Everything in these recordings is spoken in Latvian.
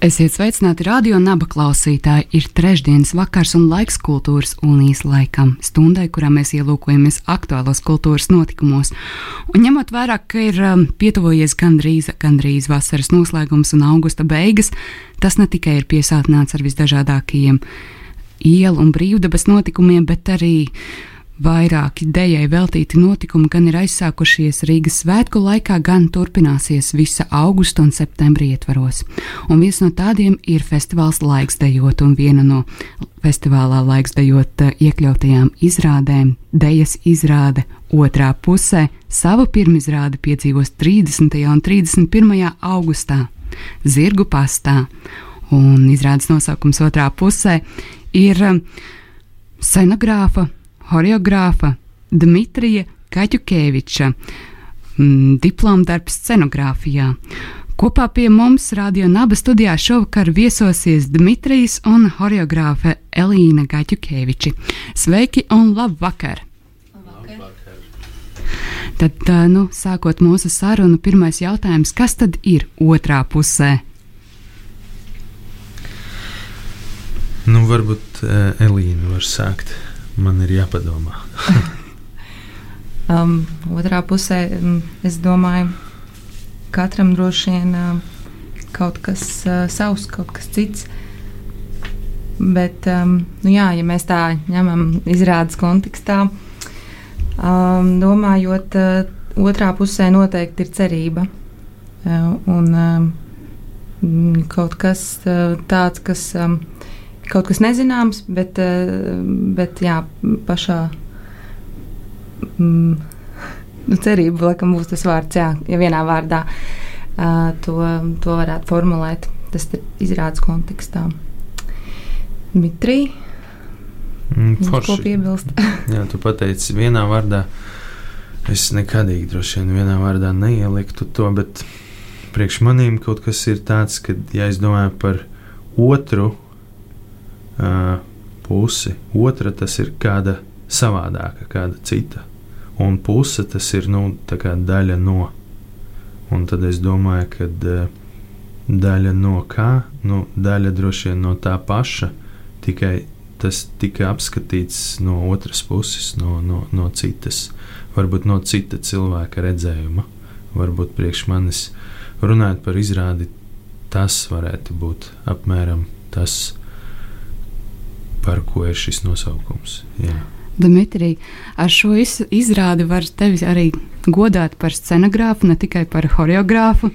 Esiet sveicināti radio naba klausītāji. Ir trešdienas vakars un laiks kultūras unijas laikam, stundai, kurā mēs ielūkojamies aktuālos kultūras notikumos. Un ņemot vērā, ka ir um, pietuvojies gandrīz, gandrīz vasaras noslēgums un augusta beigas, tas ne tikai ir piesātināts ar visdažādākajiem ielu un brīvdabas notikumiem, bet arī Vairāki dejai veltīti notikumi gan ir aizsākušies Rīgas svētku laikā, gan turpināsies visa augusta un septembra ietvaros. Un viens no tādiem ir festivāls Laiks dejot, un viena no festivālā Laiks dejot eh, iekļautajām izrādēm - dejas izrāde otrā pusē - savu pirmizrādi piedzīvos 30. un 31. augustā Zirgu pastā. Un izrādes nosaukums otrā pusē ir eh, scenogrāfa horeogrāfa Dmitrija Kaķukeviča mm, diplomdarbs scenogrāfijā. Kopā pie mums Radio Naba studijā šovakar viesosies Dmitrijs un horeogrāfe Elīna Gaķukeviči. Sveiki un labvakar! labvakar. Tad, nu, sākot mūsu sarunu, pirmais jautājums, kas tad ir otrā pusē? Nu, varbūt Elīna var sākt man ir jāpadomā. um, otrā pusē, um, es domāju, katram droši vien uh, kaut kas uh, savs, kaut kas cits. Bet, um, nu jā, ja mēs tā ņemam izrādes kontekstā, um, domājot, uh, otrā pusē noteikti ir cerība. Uh, un um, kaut kas uh, tāds, kas um, kaut kas nezināms, bet, eh, bet jā, pašā mm, nu, cerība, laikam, būs tas vārds, jā, ja vienā vārdā uh, to, to varētu formulēt. Tas ir izrādes kontekstā. Dmitrij, mm, ko piebilst? jā, tu pateici vienā vārdā. Es nekādīgi droši vien vienā vārdā neieliktu to, bet priekš manīm kaut kas ir tāds, ka, ja es domāju par otru, pusi. Otra tas ir kāda savādāka, kāda cita. Un puse tas ir nu, daļa no. Un tad es domāju, ka uh, daļa no kā? Nu, daļa droši vien no tā paša, tikai tas tika apskatīts no otras puses, no, no, no citas, varbūt no cita cilvēka redzējuma. Varbūt priekš manis runājot par izrādi, tas varētu būt apmēram tas, par ko ir šis nosaukums. Jā. Dimitrij, ar šo izrādi var tevi arī godāt par scenogrāfu, ne tikai par choreogrāfu.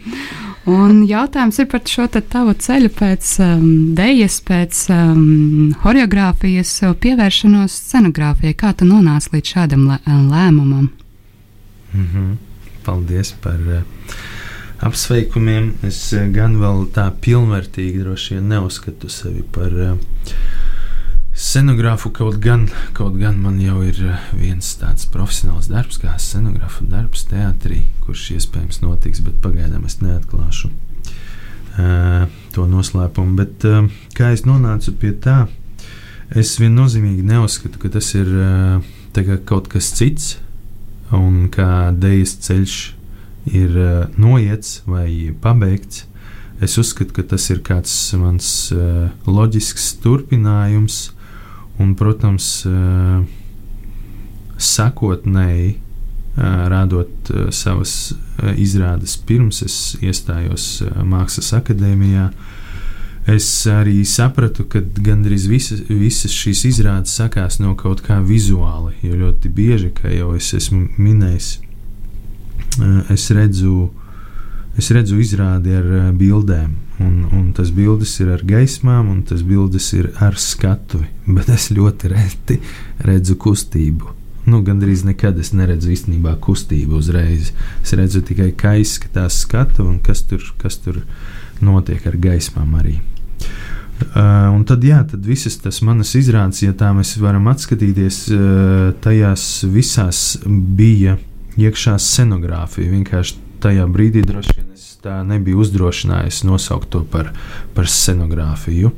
Un jautājums ir par šo tavu ceļu pēc um, dēļas, pēc um, choreogrāfijas, pievēršanos scenogrāfijai. Kā tu nonāci līdz šādam lē, lēmumam? Mm -hmm. Paldies par uh, apsveikumiem. Es uh, gan vēl tā pilnvērtīgi droši vien neuzskatu sevi par. Uh, Scenogrāfu kaut gan, kaut gan man jau ir eh, viens tāds profesionāls darbs, kā scenogrāfa darbs teātrī, kurš iespējams notiks, bet pagaidām es neatklāšu uh, to noslēpumu. Bet uh, kā es nonācu pie tā, es viennozīmīgi neuzskatu, ka tas ir uh, kaut kas cits un kā dēļas ceļš ir uh, noiets vai pabeigts. Es uzskatu, ka tas ir kāds mans uh, loģisks turpinājums Un, protams, sakotnēji rādot savas izrādes pirms es iestājos Mākslas akadēmijā, es arī sapratu, ka gandrīz visas, visas šīs izrādes sakās no kaut kā vizuāli. Jo ļoti bieži, kā jau es esmu minējis, es redzu, es redzu izrādi ar bildēm. Un, un tas bildes ir ar gaismām, un tas bildes ir ar skatuvi. Bet es ļoti reti redzu kustību. Nu, Gan arī nekad es neredzu īstenībā kustību uzreiz. Es redzu tikai, kā izskatās skatu un kas tur, kas tur notiek ar gaismām arī. Uh, un tad, jā, tad visas tas manas izrādes, ja tā mēs varam atskatīties, uh, tajās visās bija iekšā scenogrāfija. Vienkārši tajā brīdī droši vien es tā nebiju uzdrošinājies nosaukt to par, par scenogrāfiju.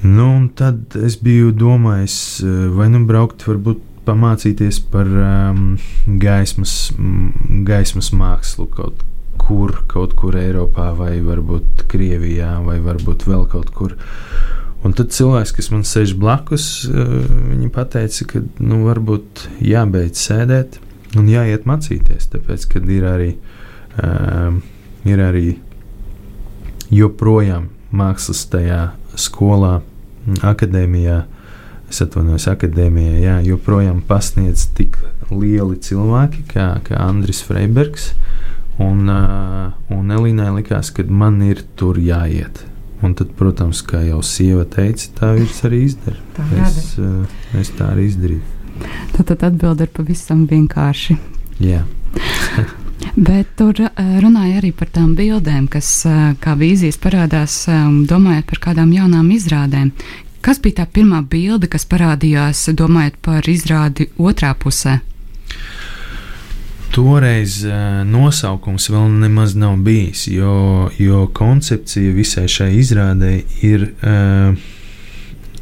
Nu, tad es biju domājis, vai nu braukt, varbūt pamācīties par um, gaismas, gaismas mākslu kaut kur, kaut kur Eiropā, vai varbūt Krievijā, vai varbūt vēl kaut kur. Un tad cilvēks, kas man sēž blakus, uh, viņi teica, ka nu, varbūt jābeidz sēdēt un jāiet mācīties. Tāpēc, kad ir arī, um, ir arī joprojām mākslas tajā skolā, akadēmijā, es atvainojos, akadēmijā, jā, joprojām pasniedz tik lieli cilvēki kā, kā Andris Freibergs. Un, uh, un Elīnai likās, ka man ir tur jāiet. Un tad, protams, kā jau sieva teica, tā viņš arī izdara. Tā es, uh, es tā arī izdarīju. Tad, tad atbilde ir pavisam vienkārši. Jā. Bet tur runāja arī par tām bildēm, kas kā vīzijas parādās, domājot par kādām jaunām izrādēm. Kas bija tā pirmā bilde, kas parādījās, domājot par izrādi otrā pusē? Toreiz nosaukums vēl nemaz nav bijis, jo, jo koncepcija visai šai izrādē ir,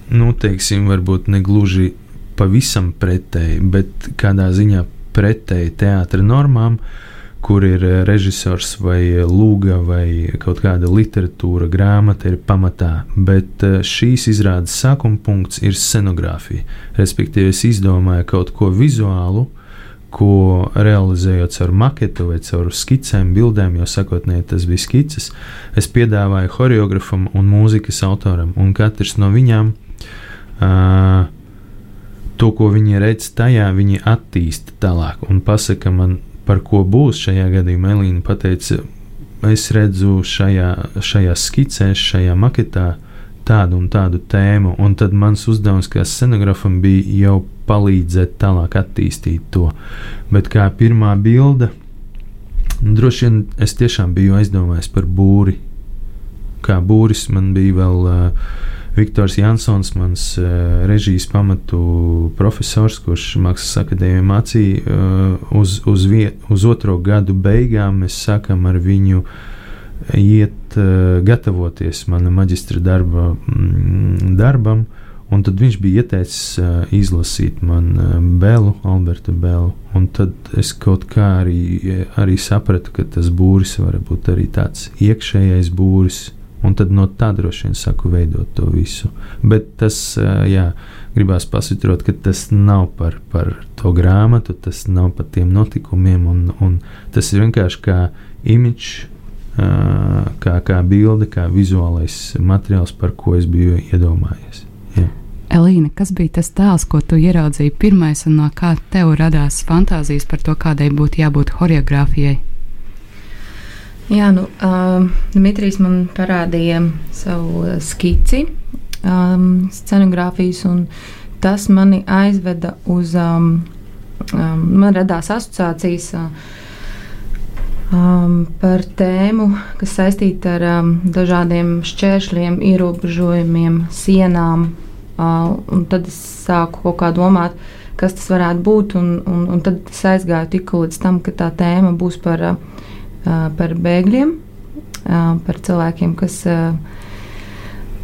nu, teiksim, varbūt ne gluži pavisam pretēji, bet kādā ziņā pretēji teātra normām, kur ir režisors vai lūga vai kaut kāda literatūra, grāmata ir pamatā. Bet šīs izrādes sākuma punkts ir scenogrāfija. Respektīvi, es izdomāju kaut ko vizuālu, ko realizējot caur maketu vai caur skicēm, bildēm, jo sakotnēji tas bija skices, es piedāvāju choreogrāfam un mūzikas autoram, un katrs no viņiem uh, to, ko viņi redz tajā, viņi attīsta tālāk un pasaka man, par ko būs šajā gadījumā. Elīna pateica, es redzu šajā, šajā skicē, šajā maketā tādu un tādu tēmu, un tad mans uzdevums kā scenogrāfam bija jau palīdzēt tālāk attīstīt to. Bet kā pirmā bilde, droši vien es tiešām biju aizdomājies par būri. Kā būris man bija vēl uh, Viktors Jansons, mans uh, režijas pamatu profesors, kurš Mākslas akadēmijā mācīja uh, uz, uz, viet, uz otro gadu beigām. Mēs sākam ar viņu iet, uh, gatavoties mana maģistra darba, mm, darbam. Un tad viņš bija ieteicis uh, izlasīt man uh, Belu, Albertu Belu. Un tad es kaut kā arī, arī sapratu, ka tas būris var būt arī tāds iekšējais būris. Un tad no tā droši vien saku veidot to visu. Bet tas, uh, jā, gribās pasvitrot, ka tas nav par, par to grāmatu, tas nav par tiem notikumiem. Un, un tas ir vienkārši kā imidžs kā, kā bilde, kā vizuālais materiāls, par ko es biju iedomājies. Jā. Elīna, kas bija tas tēls, ko tu ieraudzīji pirmais, un no kā tev radās fantāzijas par to, kādai būtu jābūt choreogrāfijai? Jā, nu, uh, Dmitrijs man parādīja savu skici, um, scenogrāfijas, un tas mani aizveda uz. Um, um, man radās asociācijas. Uh, um, par tēmu, kas saistīta ar um, dažādiem šķēršļiem, ierobežojumiem, sienām. Uh, tad es sāku kaut kā domāt, kas tas varētu būt. Un, un, un tad es aizgāju tikko līdz tam, ka tā tēma būs par, uh, par bēgļiem, par cilvēkiem, kas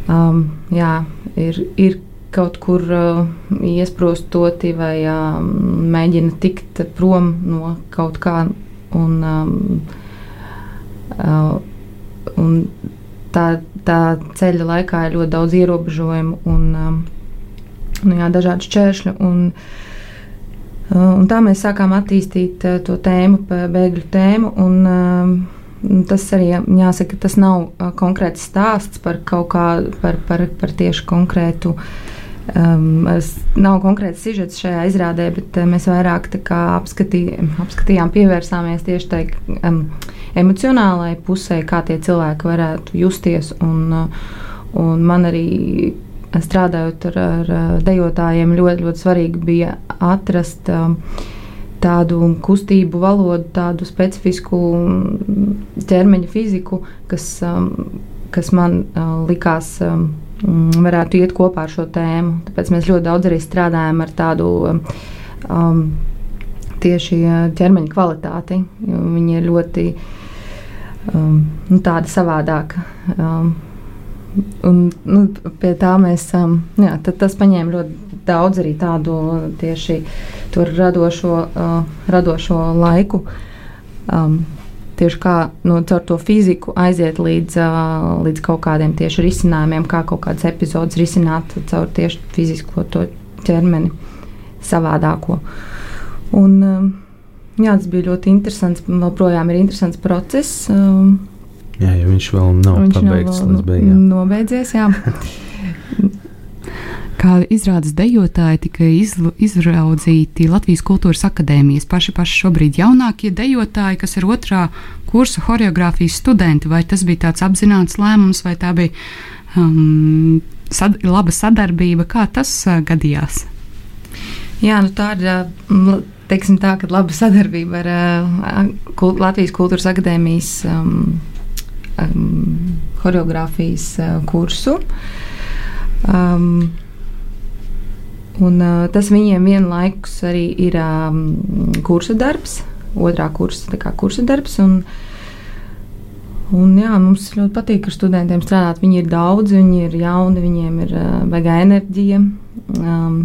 um, jā, ir. ir kaut kur iesprostoti vai mēģina tikt prom no kaut kā Un, um, un tā, tā ceļa laikā ir ļoti daudz ierobežojumu un um, nu, jā, dažādu šķēršļu. Un, uh, un tā mēs sākām attīstīt uh, to tēmu, bēgļu tēmu. Un, uh, tas arī jāsaka, tas nav uh, konkrēts stāsts par kaut kādu, par, par, par tieši konkrētu Um, nav konkrēts sižets šajā izrādē, bet mēs vairāk apskatī, apskatījām, pievērsāmies tieši tai um, emocionālajai pusē, kā tie cilvēki varētu justies. Un, un man arī strādājot ar, ar dejotājiem, ļoti, ļoti svarīgi bija atrast um, tādu kustību valodu, tādu specifisku ķermeņa fiziku, kas um, kas man likās varētu iet kopā ar šo tēmu. Tāpēc mēs ļoti daudz arī strādājam ar tādu um, tieši ķermeņa kvalitāti. Viņa ir ļoti um, nu, tāda savādāka. Um, un, nu, pie tā mēs um, jā, tas paņēma ļoti daudz arī tādu tieši radošo, uh, radošo laiku. Um, tieši kā nu, caur to fiziku aiziet līdz, uh, līdz kaut kādiem tieši risinājumiem, kā kaut kādas epizodes risināt caur tieši fizisko ķermeni savādāko. Un, um, jā, tas bija ļoti interesants, joprojām ir interesants process. Um, jā, ja viņš vēl nav viņš pabeigts nav līdz beigām. Nobeidzies, jā. Kā izrādes dejotāji tika izraudzīti Latvijas Kultūras Akadēmijas paši paši šobrīd jaunākie dejotāji, kas ir otrā kursa choreogrāfijas studenti. Vai tas bija tāds apzināts lēmums, vai tā bija um, sad laba sadarbība? Kā tas uh, gadījās? Jā, nu tā ir. Uh, teiksim tā, ka laba sadarbība ar uh, Latvijas Kultūras Akadēmijas um, um, choreogrāfijas uh, kursu. Um, Un, uh, tas viņiem vienlaikus arī ir um, kursa darbs, otrā kursa, kursa darbs. Un, un, jā, mums ļoti patīk ar studentiem strādāt. Viņi ir daudzi, viņi ir jauni, viņiem ir uh, vajag enerģija. Um,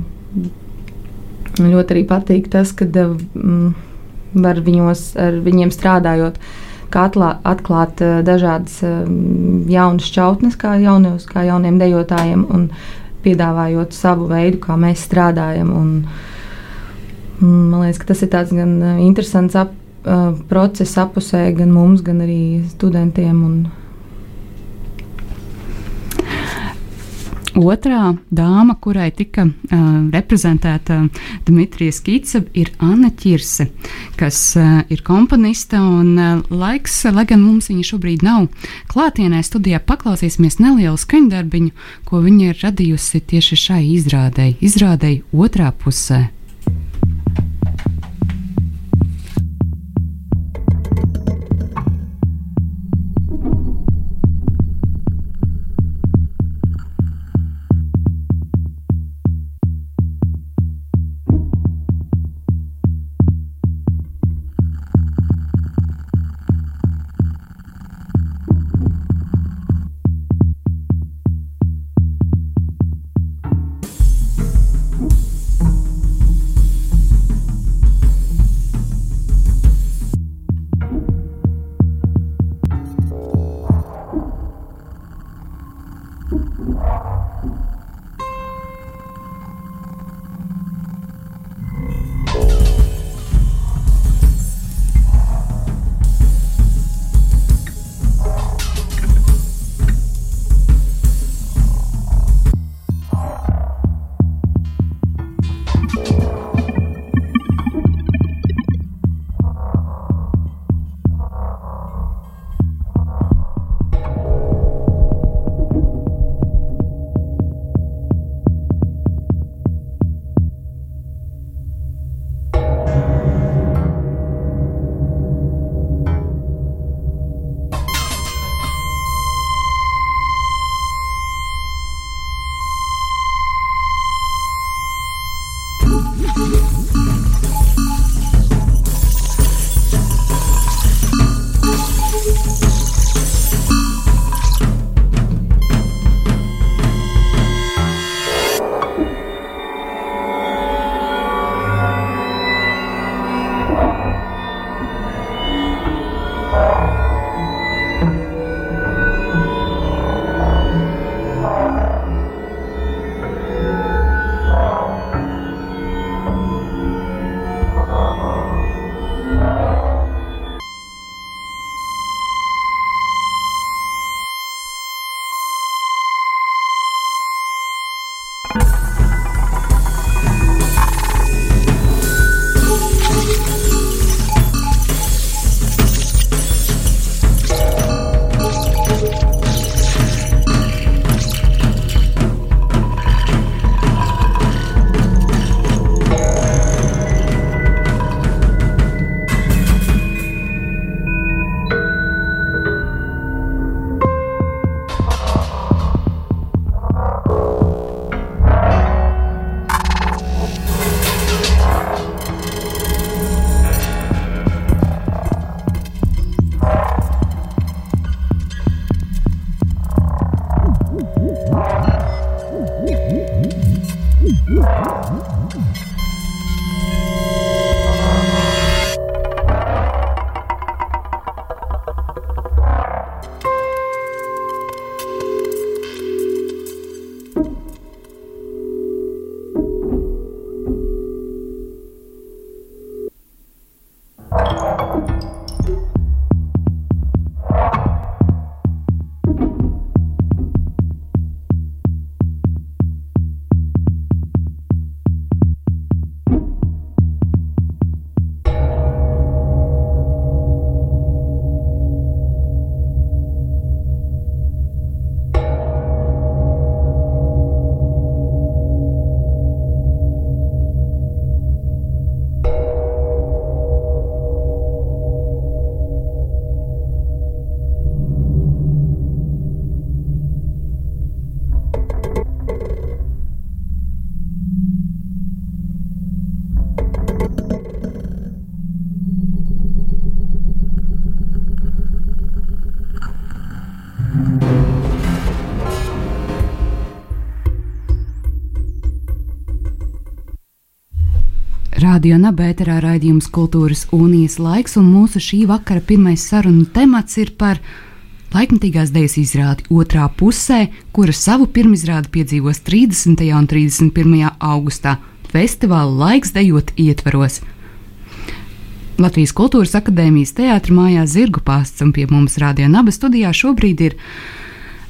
ļoti arī patīk tas, ka um, var viņos, ar viņiem strādājot. Kā atlā, atklāt dažādas jaunas šķautnes, kā, jaunos, kā jauniem dejotājiem, un piedāvājot savu veidu, kā mēs strādājam. Un, man liekas, ka tas ir tāds gan uh, interesants ap, process apusē, gan mums, gan arī studentiem. Un, Otrā dāma, kurai tika uh, reprezentēta Dimitrija Skica, ir Anna Čirse, kas uh, ir komponiste. Un, uh, laiks, lai gan mums viņa šobrīd nav klātienē, studijā paklausīsimies nelielu skaņdarbiņu, ko viņa ir radījusi tieši šai izrādei, izrādei otrā pusē. Radio Nabērā raidījums Kultūras unijas laiks, un mūsu šī vakara pirmais sarunu temats ir par laikmatīgās dēļas izrādi otrā pusē, kura savu pirmizrādi piedzīvos 30. un 31. augustā festivāla laiks dejot ietveros. Latvijas Kultūras Akadēmijas teātris mājās Zirgu pāsts, un pie mums Rādio Naba studijā šobrīd ir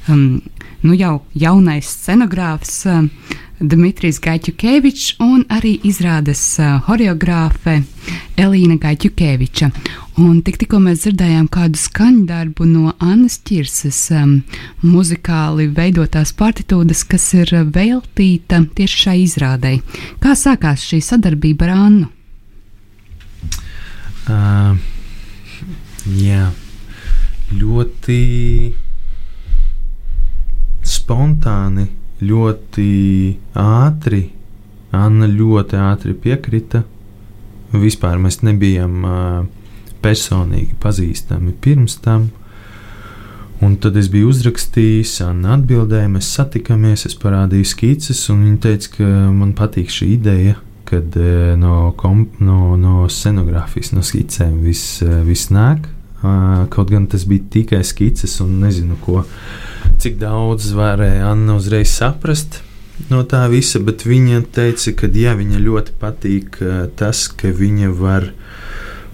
um, nu jau jaunais scenogrāfs. Um, Dmitrijs Gaļķukevičs un arī izrādes choreogrāfe Elīna Gaļķukeviča. Un tik, tikko mēs dzirdējām kādu skaņdarbu no Annas Čirses, um, muzikāli veidotās partitūdas, kas ir veltīta tieši šai izrādei. Kā sākās šī sadarbība ar Annu? Uh, jā, ļoti spontāni ļoti ātri, Anna ļoti ātri piekrita. Vispār mēs nebijām personīgi pazīstami pirms tam. Un tad es biju uzrakstījis, Anna atbildēja, mēs satikāmies, es parādīju skices, un viņa teica, ka man patīk šī ideja, kad no, kom, no, no scenogrāfijas, no skicēm viss vis nāk. Kaut gan tas bija tikai skices un nezinu, ko. Cik daudz varēja Anna uzreiz saprast no tā visa, bet viņa teica, ka jā, viņa ļoti patīk tas, ka viņa var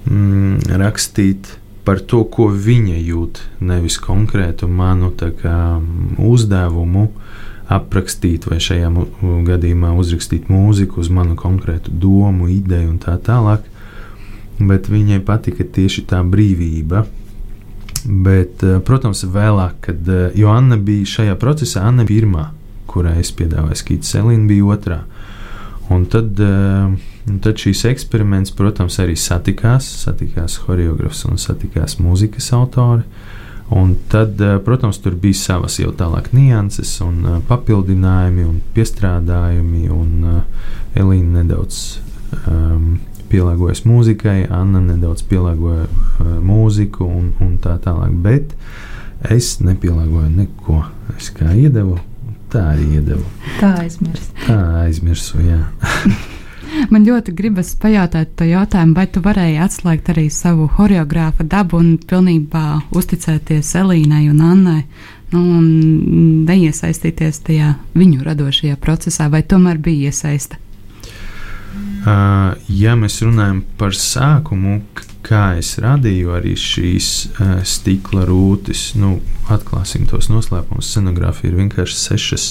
mm, rakstīt par to, ko viņa jūt, nevis konkrētu manu kā, uzdevumu aprakstīt, vai šajā gadījumā uzrakstīt mūziku uz manu konkrētu domu, ideju un tā tālāk. Bet viņai patika tieši tā brīvība, Bet, eh, protams, vēlāk, kad eh, Anna bija šajā procesā, Anna bija pirmā, kurai es piedāvāju skītu, Selīna bija otrā. Un tad, eh, tad šīs eksperiments, protams, arī satikās. Satikās choreogrāfs un satikās mūzikas autori. Un tad, protams, tur bija savas jau tālāk nianses, un papildinājumi un piestrādājumi. Un Elīna nedaudz um, pielāgojas mūzikai, Anna nedaudz pielāgoja uh, mūziku un, un tā tālāk. Bet es nepielāgoju neko. Es kā iedevu, tā arī iedevu. Tā aizmirsu. Tā aizmirsu, jā. Man ļoti gribas pajautāt to jautājumu, vai tu varēji atslēgt arī savu choreogrāfa dabu un pilnībā uzticēties Elīnai un Annai nu, un neiesaistīties tajā viņu radošajā procesā, vai tomēr bija iesaistīta? Uh, ja mēs runājam par sākumu, kā es radīju arī šīs uh, stikla rūtis, nu, atklāsim tos noslēpumus. Scenogrāfija ir vienkārši sešas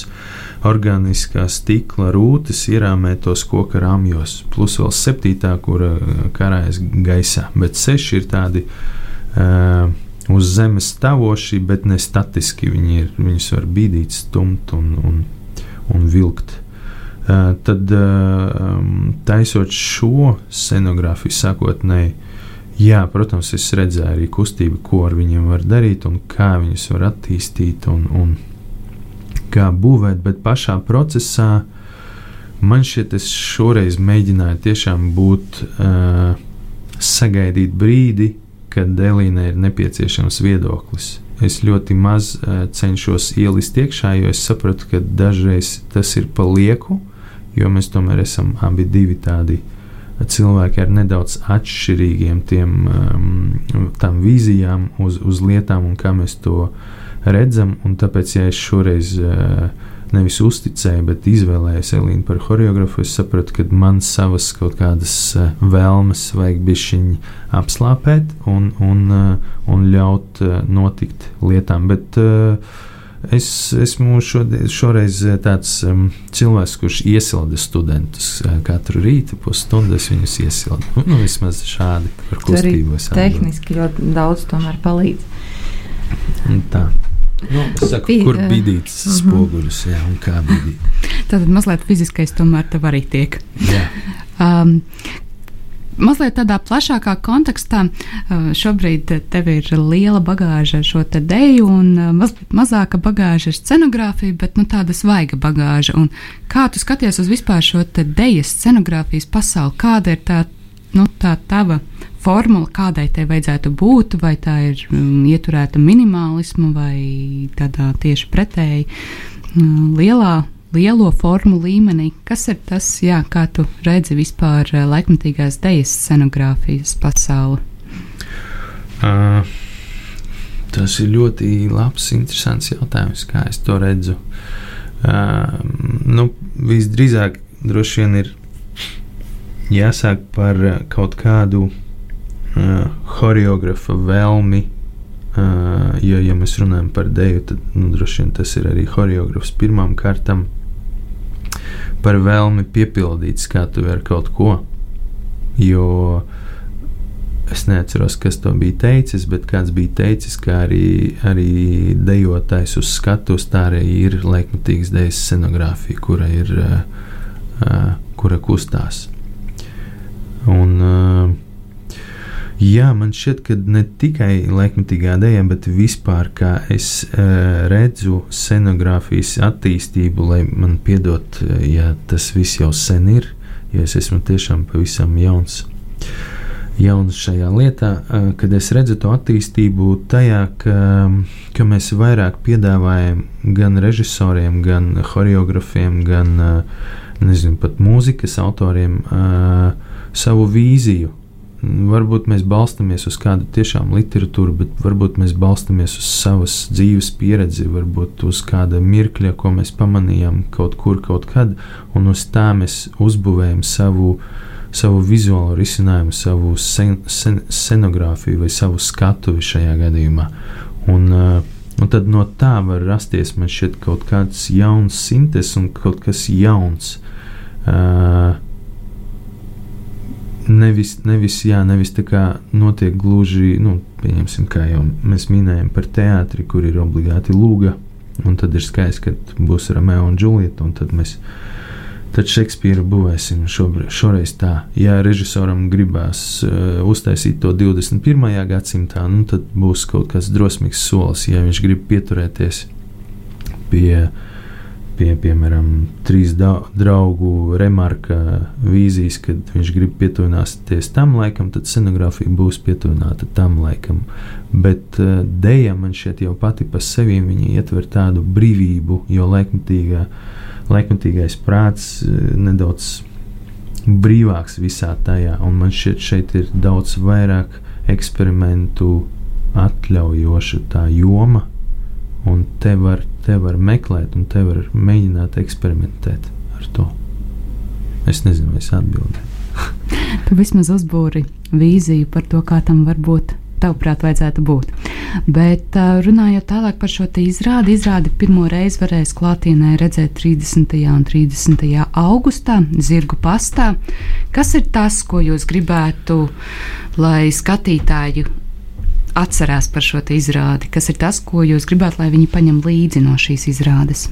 organiskās stikla rūtis, ierāmētos koka rāmjos, plus vēl septītā, kura karājas gaisā. Bet seši ir tādi uh, uz zemes stāvoši, bet ne statiski. Viņi ir, viņus var bīdīt, stumt un, un, un vilkt. Eh, tad eh, taisot šo scenogrāfiju sākotnēji, jā, protams, es redzēju arī kustību, ko ar viņiem var darīt un kā viņus var attīstīt un, un kā būvēt, bet pašā procesā man šķiet, es šoreiz mēģināju tiešām būt, uh, sagaidīt brīdi, kad Elīnai ir nepieciešams viedoklis. Es ļoti maz uh, cenšos ielist iekšā, jo es sapratu, ka dažreiz tas ir pa lieku, uh, jo mēs tomēr esam abi divi tādi cilvēki ar nedaudz atšķirīgiem tiem, um, tām vīzijām uz, uz lietām un kā mēs to redzam. Un tāpēc, ja es šoreiz uh, nevis uzticēju, bet izvēlējos Elīnu par choreografu, es sapratu, ka man savas kaut kādas uh, vēlmes vajag bišķiņi apslāpēt un, un, uh, un ļaut notikt lietām. Bet, uh, Es esmu šodien, šoreiz eh, tāds um, cilvēks, kurš iesilda studentus. Eh, katru rītu pusstundu es viņus iesildu. Nu, nu, vismaz šādi par kustību. Tehniski ļoti daudz tomēr palīdz. Tā. Nu, saku, Pi, kur bidīt uh mhm. -huh. spoguļus, jā, un kā bidīt. Tātad mazliet fiziskais tomēr tev arī tiek. Jā. Um, Mazliet tādā plašākā kontekstā uh, šobrīd tev ir liela bagāža ar šo te deju, un uh, mazliet mazāka bagāža ar scenogrāfiju, bet nu, tāda svaiga bagāža. Un kā tu skaties uz vispār šo te dejas scenogrāfijas pasauli? Kāda ir tā, nu, tā tava formula, kādai tai vajadzētu būt, vai tā ir um, ieturēta minimālismu, vai tādā tieši pretēji um, lielā lielo formu līmenī. Kas ir tas, jā, kā tu redzi vispār uh, laikmatīgās dejas scenogrāfijas pasauli? Uh, tas ir ļoti labs, interesants jautājums, kā es to redzu. Uh, nu, visdrīzāk droši vien ir jāsāk par kaut kādu uh, choreografa vēlmi. Uh, jo, ja mēs runājam par dēļu, tad nu, droši vien tas ir arī choreografs pirmām kārtām par vēlmi piepildīt skatu ar kaut ko. Jo es neatceros, kas to bija teicis, bet kāds bija teicis, ka arī, arī dejotājs uz skatuves tā arī ir laikmatīgas dēļas scenogrāfija, kura ir, uh, kura kustās. Un, uh, jā, man šķiet, ka ne tikai laikmatīgā dēļa, bet vispār kā es uh, redzu scenogrāfijas attīstību, lai man piedod, ja tas viss jau sen ir, jo es esmu tiešām pavisam jauns. Uh, jauns šajā lietā, kad es redzu to attīstību tajā, ka, ka mēs vairāk piedāvājam gan režisoriem, gan choreografiem, gan nezinu, pat mūzikas autoriem savu vīziju. Varbūt mēs balstāmies uz kādu tiešām literatūru, bet varbūt mēs balstāmies uz savas dzīves pieredzi, varbūt uz kāda mirkļa, ko mēs pamanījām kaut kur, kaut kad, un uz tā mēs uzbūvējam savu savu vizuālo risinājumu, savu sen, sen, scenogrāfiju vai savu skatuvi šajā gadījumā. Un, uh, un tad no tā var rasties šķiet, kaut kāds jauns sintes un kaut kas jauns. Uh, nevis, nevis, jā, nevis tā kā notiek gluži, nu, pieņemsim, kā jau mēs minējām par teātri, kur ir obligāti lūga, un tad ir skaisti, ka būs Romeo un Džulieta, un tad mēs tad Šekspīru būvēsim šobrīd, šoreiz tā. Ja režisoram gribās uh, uztaisīt to 21. gadsimtā, nu, tad būs kaut kas drosmīgs solis. Ja viņš grib pieturēties pie, pie piemēram, trīs draugu remarka vīzijas, kad viņš grib pietuvināties tam laikam, tad scenogrāfija būs pietuvināta tam laikam. Bet uh, dēļa man šeit jau pati par sevi ietver tādu brīvību, jo laikmatīgā laikmatīgais prāts eh, nedaudz brīvāks visā tajā, un man šķiet, šeit ir daudz vairāk eksperimentu atļaujoša tā joma, un te var, te var meklēt, un te var mēģināt eksperimentēt ar to. Es nezinu, vai es atbildēju. tu vismaz uzbūri vīziju par to, kā tam var būt tavuprāt, vajadzētu būt. Bet runājot tālāk par šo izrādi, izrādi pirmo reizi varēs klātienē redzēt 30. un 30. augustā Zirgu pastā. Kas ir tas, ko jūs gribētu, lai skatītāji atcerās par šo izrādi? Kas ir tas, ko jūs gribētu, lai viņi paņem līdzi no šīs izrādes?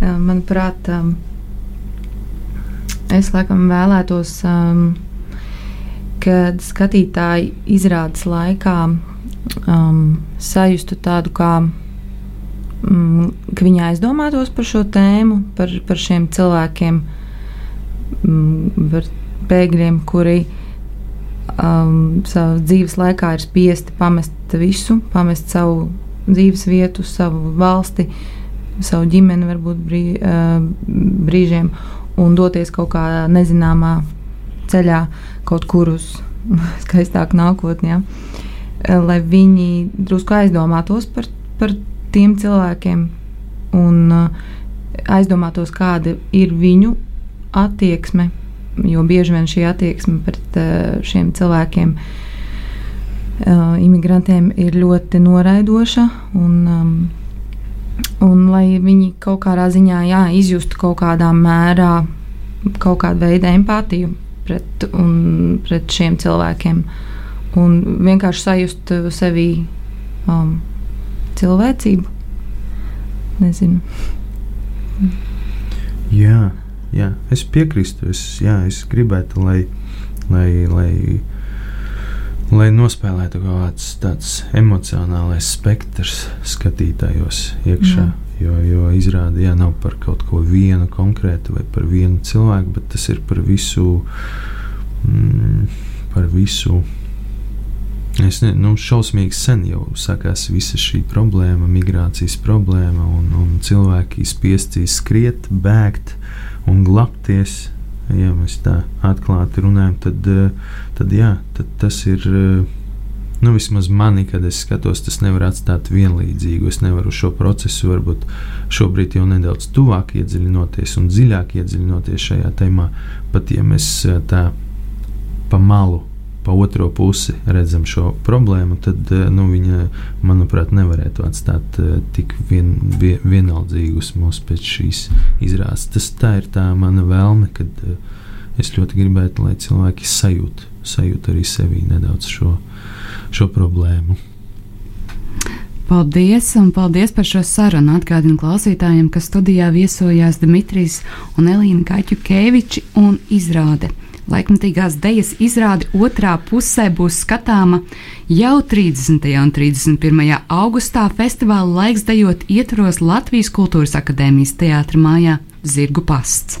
Manuprāt, Es laikam vēlētos, kad skatītāji izrādes laikā sajustu tādu kā, um, ka viņi aizdomātos par šo tēmu, par, par šiem cilvēkiem, par bēgļiem, kuri um, savas dzīves laikā ir spiesti pamest visu, pamest savu dzīves vietu, savu valsti, savu ģimeni, varbūt brī, uh, brīžiem un doties kaut kādā nezināmā ceļā, kaut kur uz skaistāku nākotni. Ja? Eh, lai viņi drusku aizdomātos par, par tiem cilvēkiem un eh, aizdomātos, kāda ir viņu attieksme. Jo bieži vien šī attieksme pret eh, šiem cilvēkiem, imigrantiem, ir ļoti noraidoša. Un, um, un lai viņi kaut kādā ziņā jā, izjustu kaut kādā mērā kaut kādu veidu empātiju pret, un, pret šiem cilvēkiem. Un vienkārši sajust sevi um, cilvēcību. Nezinu. Jā, jā, es piekrītu. Es, jā, es gribētu, lai, lai, lai, lai nospēlētu kaut kāds tāds emocionālais spektrs skatītājos iekšā. Jā. Jo, jo izrāda jā, nav par kaut ko vienu konkrētu vai par vienu cilvēku, bet tas ir par visu, mm, par visu Es nezinu, nu, šausmīgi sen jau sākās visa šī problēma, migrācijas problēma, un, un cilvēki spiesti skriet, bēgt un glābties. Ja mēs tā atklāti runājam, tad, eh, tad, jā, tad tas ir. Nu, vismaz mani, kad es skatos, tas nevar atstāt vienlīdzīgu. Es nevaru šo procesu, varbūt šobrīd jau nedaudz tuvāk iedziļinoties un dziļāk iedziļinoties šajā tēmā. Pat ja mēs tā pa malu pa otro pusi redzam šo problēmu, tad eh, nu, viņa, manuprāt, nevarētu atstāt uh, tik vien, vien, vienaldzīgus mūs pēc šīs izrādes. Tas tā ir tā mana vēlme, kad uh, es ļoti gribētu, lai cilvēki sajūt, sajūt arī sevī nedaudz šo, šo problēmu. Paldies, un paldies par šo sarunu. Atgādinu klausītājiem, ka studijā viesojās Dimitris un Elīna Kaķukeviči un izrāde Laikmatīgās dejas izrāde otrā pusē būs skatāma jau 30. un 31. augustā festivāla laiks dejot ietvaros Latvijas Kultūras Akadēmijas teātra mājā Zirgu pasts.